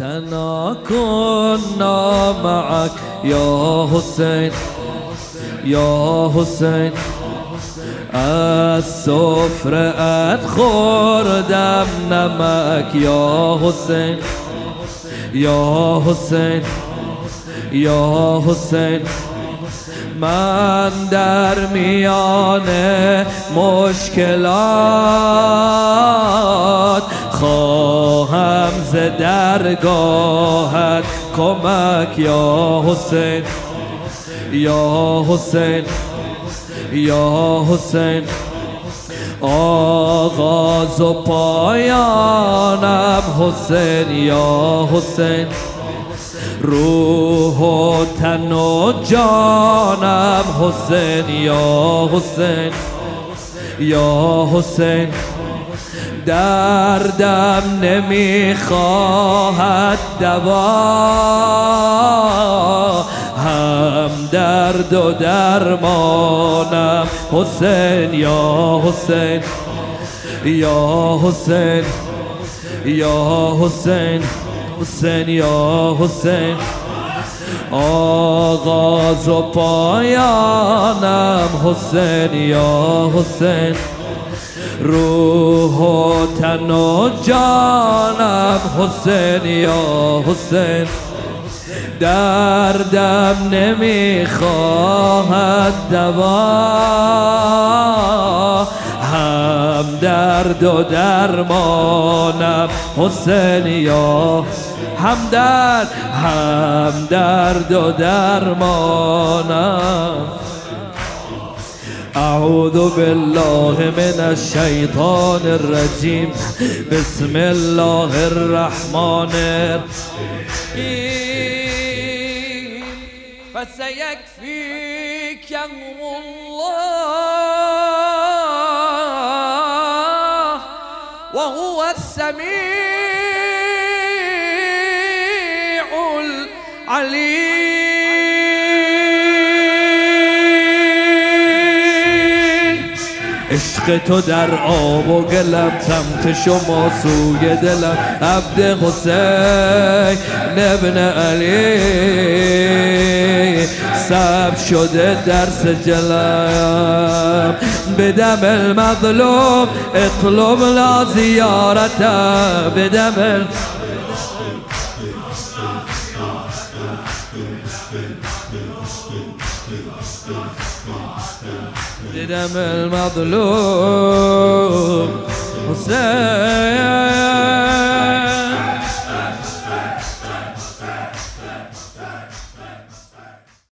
ليتنا كنا معك يا حسين يا حسين السفرة أدخل دم نمك يا حسين يا حسين يا حسين من در میان مشکلات درگاهت کمک یا حسین یا حسین یا حسین. آغاز و پایانم حسین یا حسین. روح و تن و جانم حسین یا حسین. یا حسین. دردم نمی‌خواهد دوا. هم درد و درمانم. حسین یا حسین. یا حسین. یا حسین. حسین یا حسین. آغاز و پایانم. حسین یا حسین. روح و تن و جانم حسین یا حسین. دردم نمی‌خواهد دوا. هم درد و درمانم حسین یا هم درد هم درد و درمانم. أعوذ بالله من الشیطان الرجیم بسم الله الرحمن الرحیم فسيكفيك الله وهو السميع العليم. عشق تو در آب و گلم سمت شما سوی دلم. عبد حسین ابن علی. سب شده در سجلم. بدم المظلوم اطلب لا زیارته بدم ال... بدم المظلوم حسين